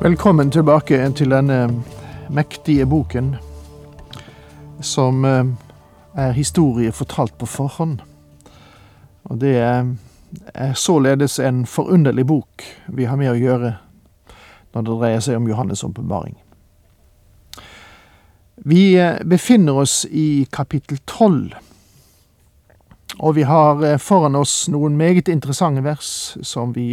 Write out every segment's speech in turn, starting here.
Velkommen tilbake til denne mektige boken, som eh, er historie fortalt på forhånd. Og det er, således en forunderlig bok vi har med å gjøre når det dreier seg om Johannes' åpenbaring. Vi eh, befinner oss i kapittel tolv, og vi har eh, foran oss noen meget interessante vers som vi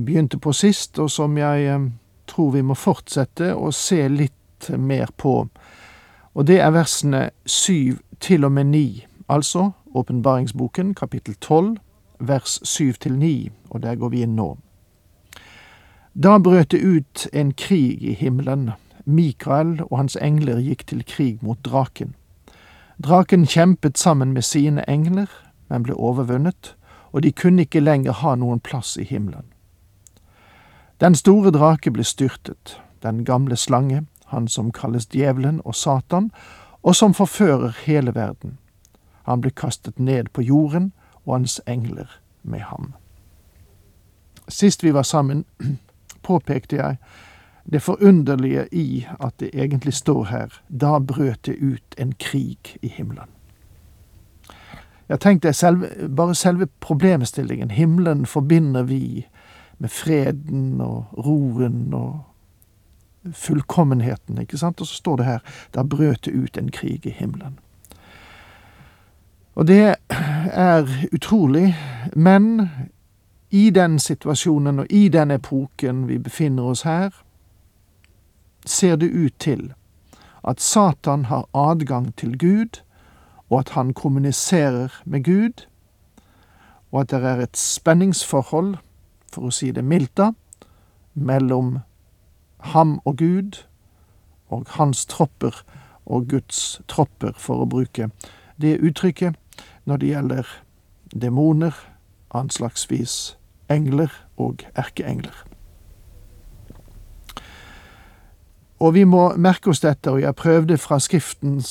begynte på sist, og som jeg eh, tror vi må fortsette å se litt mer på. Og det er versene syv til og med ni, altså åpenbaringsboken kapittel tolv, vers syv til ni, og der går vi inn nå. Da brøt det ut en krig i himmelen. Mikael og hans engler gikk til krig mot draken. Draken kjempet sammen med sine engler, men ble overvunnet, og de kunne ikke lenger ha noen plass i himmelen. Den store drake ble styrtet, den gamle slange, han som kalles djevelen og Satan, og som forfører hele verden. Han ble kastet ned på jorden, og hans engler med ham. Sist vi var sammen, påpekte jeg det forunderlige i at det egentlig står her, da brøt det ut en krig i himmelen. Jeg tenkte selve, bare selve problemstillingen, himmelen forbinder vi med freden og roen og fullkommenheten, ikke sant? Og så står det her da brøt det ut en krig i himmelen. Og det er utrolig, men i den situasjonen og i den epoken vi befinner oss her, ser det ut til at Satan har adgang til Gud, og at han kommuniserer med Gud, og at det er et spenningsforhold for å si det mildt, mellom ham og Gud, og hans tropper og Guds tropper, for å bruke det uttrykket, når det gjelder demoner, anslagsvis engler og erkeengler. Og vi må merke oss dette, og jeg prøvde fra Skriftens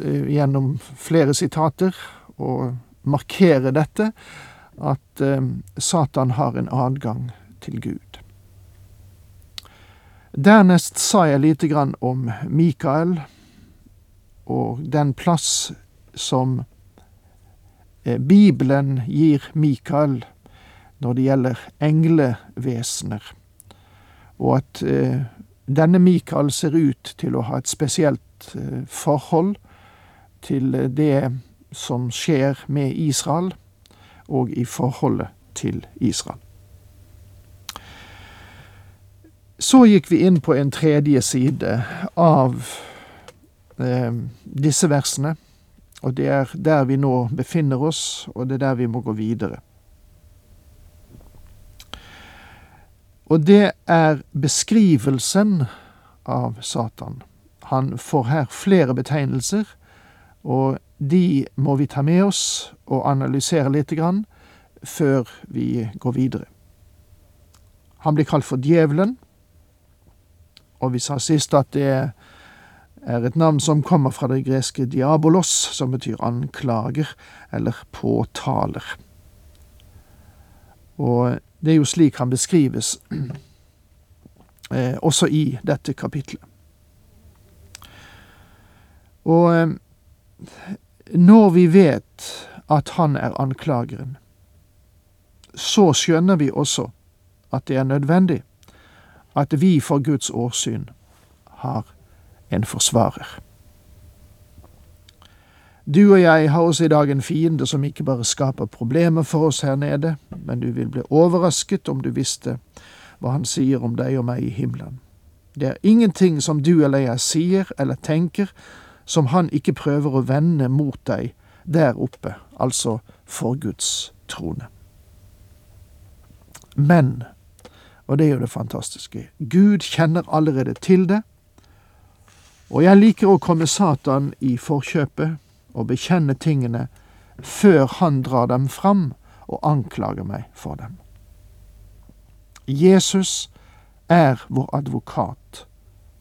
eh, gjennom flere sitater å markere dette, at eh, Satan har en adgang til Gud. Dernest sa jeg lite grann om Mikael og den plass som eh, Bibelen gir Mikael når det gjelder englevesener, og at eh, denne Mikael ser ut til å ha et spesielt forhold til det som skjer med Israel og i forholdet til Israel. Så gikk vi inn på en tredje side av eh, disse versene, og det er der vi nå befinner oss, og det er der vi må gå videre. Og det er beskrivelsen av Satan. Han får her flere betegnelser, og de må vi ta med oss og analysere lite grann før vi går videre. Han blir kalt for Djevelen, og vi sa sist at det er et navn som kommer fra det greske diabolos, som betyr anklager eller påtaler. Og det er jo slik han beskrives eh, også i dette kapitlet. Og eh, når vi vet at han er anklageren, så skjønner vi også at det er nødvendig at vi for Guds årsyn har en forsvarer. Du og jeg har også i dag en fiende som ikke bare skaper problemer for oss her nede, men du vil bli overrasket om du visste hva han sier om deg og meg i himmelen. Det er ingenting som du eller jeg sier eller tenker som han ikke prøver å vende mot deg der oppe, altså for Guds trone. Men, Og det er jo det fantastiske. Gud kjenner allerede til det. Og jeg liker å komme Satan i forkjøpet og bekjenne tingene før han drar dem fram og anklager meg for dem. Jesus er vår advokat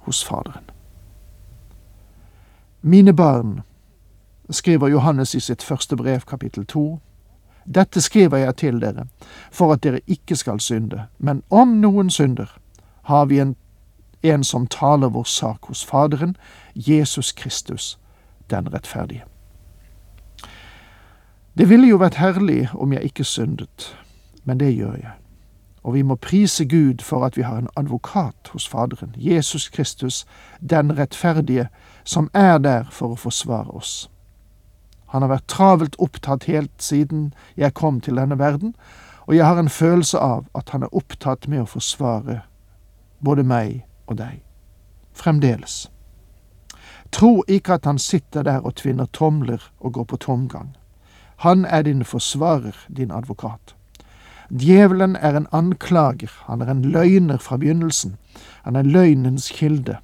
hos Faderen. Mine barn, skriver Johannes i sitt første brev, kapittel to, dette skriver jeg til dere, for at dere ikke skal synde. Men om noen synder, har vi en, en som taler vår sak hos Faderen, Jesus Kristus, den rettferdige. Det ville jo vært herlig om jeg ikke syndet, men det gjør jeg. Og vi må prise Gud for at vi har en advokat hos Faderen, Jesus Kristus, den rettferdige, som er der for å forsvare oss. Han har vært travelt opptatt helt siden jeg kom til denne verden, og jeg har en følelse av at han er opptatt med å forsvare både meg og deg. Fremdeles. Tro ikke at han sitter der og tvinner tomler og går på tomgang. Han er din forsvarer, din advokat. Djevelen er en anklager, han er en løgner fra begynnelsen, han er løgnens kilde.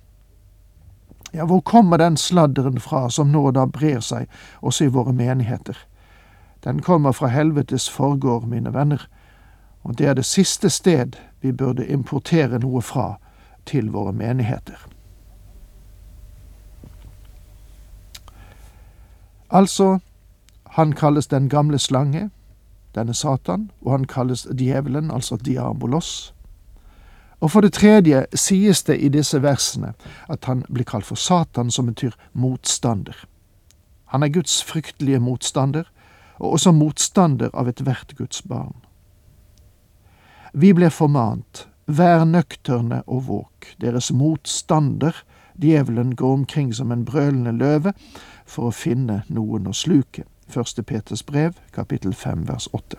Ja, hvor kommer den sladderen fra som nå da brer seg også i våre menigheter? Den kommer fra helvetes forgård, mine venner, og det er det siste sted vi burde importere noe fra til våre menigheter. Altså, han kalles den gamle slange, denne Satan, og han kalles djevelen, altså diabolos. Og for det tredje sies det i disse versene at han blir kalt for Satan, som betyr motstander. Han er Guds fryktelige motstander, og også motstander av ethvert Guds barn. Vi blir formant, vær nøkterne og våk, deres motstander, djevelen, går omkring som en brølende løve for å finne noen å sluke. Første Peters brev, kapittel fem, vers åtte.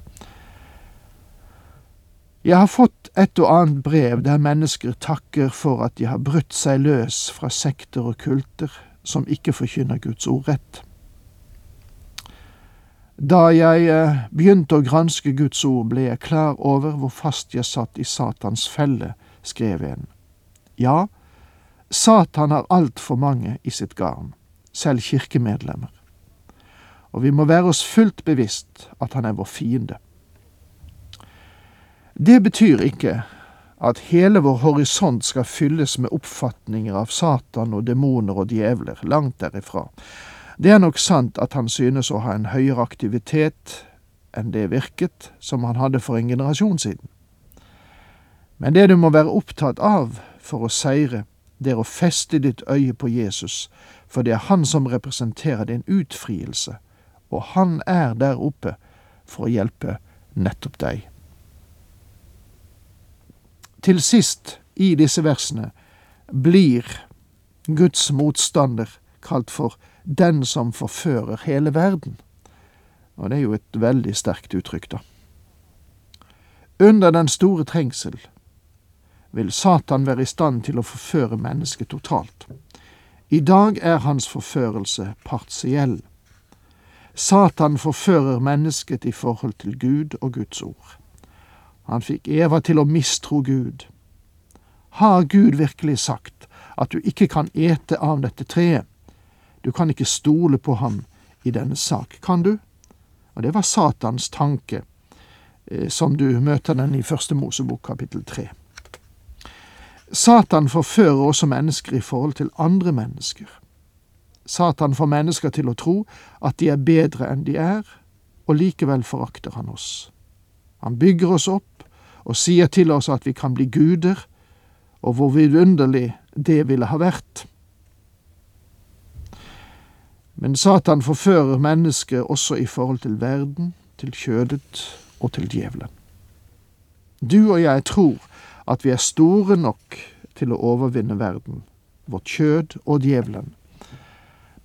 Jeg har fått et og annet brev der mennesker takker for at de har brutt seg løs fra sekter og kulter som ikke forkynner Guds ord rett. Da jeg eh, begynte å granske Guds ord, ble jeg klar over hvor fast jeg satt i Satans felle, skrev en. Ja, Satan har altfor mange i sitt garn, selv kirkemedlemmer og vi må være oss fullt bevisst at han er vår fiende. Det betyr ikke at hele vår horisont skal fylles med oppfatninger av Satan og demoner og djevler, langt derifra. Det er nok sant at han synes å ha en høyere aktivitet enn det virket som han hadde for en generasjon siden. Men det du må være opptatt av for å seire, det er å feste ditt øye på Jesus, for det er han som representerer din utfrielse og han er der oppe for å hjelpe nettopp deg. Til sist i disse versene blir Guds motstander kalt for den som forfører hele verden. Og det er jo et veldig sterkt uttrykk, da. Under den store trengsel vil Satan være i stand til å forføre mennesket totalt. I dag er hans forførelse partiell. Satan forfører mennesket i forhold til Gud og Guds ord. Han fikk Eva til å mistro Gud. Har Gud virkelig sagt at du ikke kan ete av dette treet? Du kan ikke stole på ham i denne sak, kan du? Og det var Satans tanke, eh, som du møter den i Første Mosebok kapittel tre. Satan forfører også mennesker i forhold til andre mennesker. Satan får mennesker til å tro at de er bedre enn de er, og likevel forakter han oss. Han bygger oss opp og sier til oss at vi kan bli guder, og hvor vidunderlig det ville ha vært. Men Satan forfører mennesket også i forhold til verden, til kjødet og til djevelen. Du og jeg tror at vi er store nok til å overvinne verden, vårt kjød og djevelen,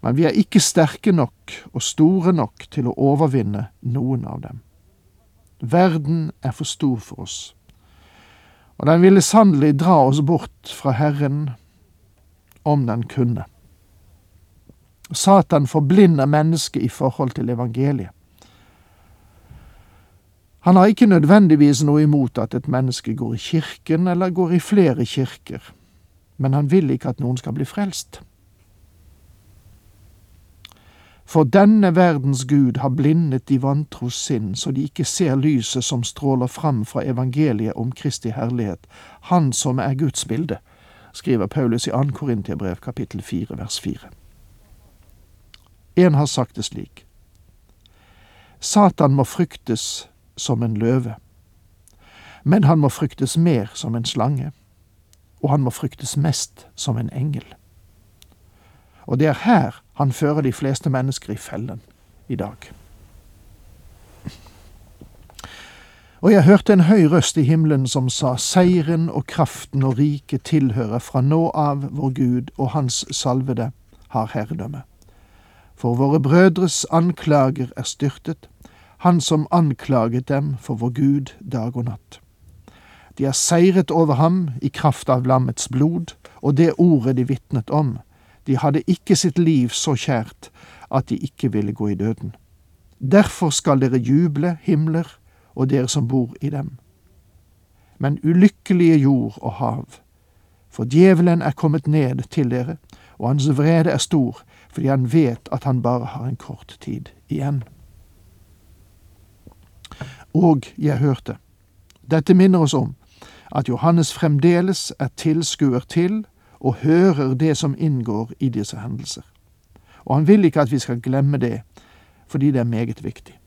men vi er ikke sterke nok og store nok til å overvinne noen av dem. Verden er for stor for oss, og den ville sannelig dra oss bort fra Herren om den kunne. Satan forblinder mennesket i forhold til evangeliet. Han har ikke nødvendigvis noe imot at et menneske går i kirken eller går i flere kirker, men han vil ikke at noen skal bli frelst. For denne verdens Gud har blindet de vantros sinn, så de ikke ser lyset som stråler fram fra evangeliet om Kristi herlighet, Han som er Guds bilde, skriver Paulus i 2. Korintiabrev kapittel 4 vers 4. En har sagt det slik. Satan må fryktes som en løve, men han må fryktes mer som en slange, og han må fryktes mest som en engel. Og det er her han fører de fleste mennesker i fellen i dag. Og jeg hørte en høy røst i himmelen som sa, Seieren og kraften og riket tilhører fra nå av vår Gud, og Hans salvede har herredømme. For våre brødres anklager er styrtet, Han som anklaget dem for vår Gud dag og natt. De har seiret over ham i kraft av lammets blod og det ordet de vitnet om, de hadde ikke sitt liv så kjært at de ikke ville gå i døden. Derfor skal dere juble, himler, og dere som bor i dem. Men ulykkelige jord og hav, for djevelen er kommet ned til dere, og hans vrede er stor, fordi han vet at han bare har en kort tid igjen. Og jeg hørte. Dette minner oss om at Johannes fremdeles er tilskuer til og hører det som inngår i disse hendelser. Og han vil ikke at vi skal glemme det, fordi det er meget viktig.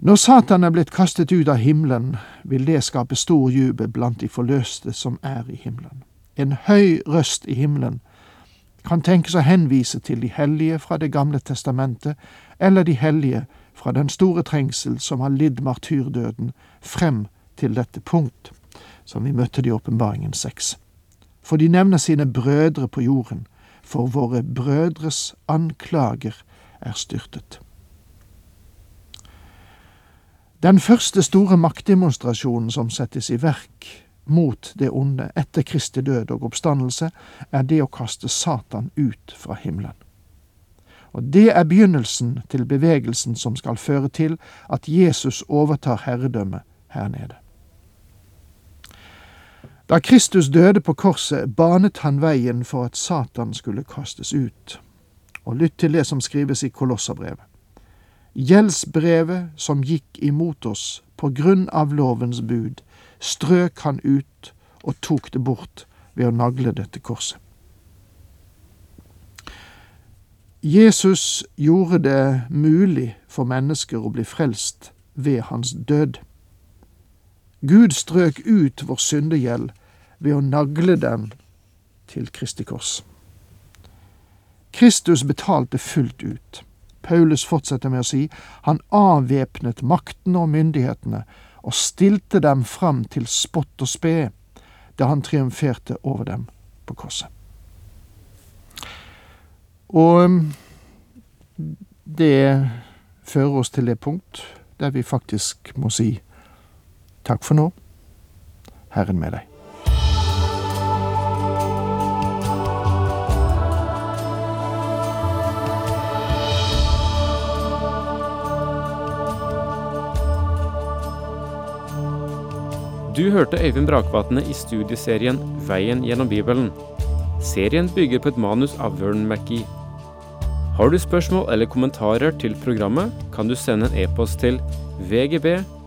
Når Satan er blitt kastet ut av himmelen, vil det skape stor jubel blant de forløste som er i himmelen. En høy røst i himmelen kan tenkes å henvise til de hellige fra Det gamle testamentet, eller de hellige fra den store trengsel som har lidd martyrdøden frem til dette punkt som vi møtte det i Åpenbaringen seks. For de nevner sine brødre på jorden, for våre brødres anklager er styrtet. Den første store maktdemonstrasjonen som settes i verk mot det onde etter Kristi død og oppstandelse, er det å kaste Satan ut fra himmelen. Og Det er begynnelsen til bevegelsen som skal føre til at Jesus overtar herredømmet her nede. Da Kristus døde på korset, banet han veien for at Satan skulle kastes ut. Og lytt til det som skrives i Kolosserbrevet. Gjeldsbrevet som gikk imot oss på grunn av lovens bud, strøk han ut og tok det bort ved å nagle dette korset. Jesus gjorde det mulig for mennesker å bli frelst ved hans død. Gud strøk ut vår syndegjeld ved å nagle den til Kristi kors. Kristus betalte fullt ut. Paulus fortsetter med å si han avvæpnet maktene og myndighetene og stilte dem fram til spott og spe da han triumferte over dem på korset. Og um, det fører oss til det punkt der vi faktisk må si Takk for nå. Herren med deg. Du hørte Øyvind Brakvatne i studieserien Veien gjennom Bibelen. Serien bygger på et manus av Vern McGee. Har du spørsmål eller kommentarer til programmet, kan du sende en e-post til vgb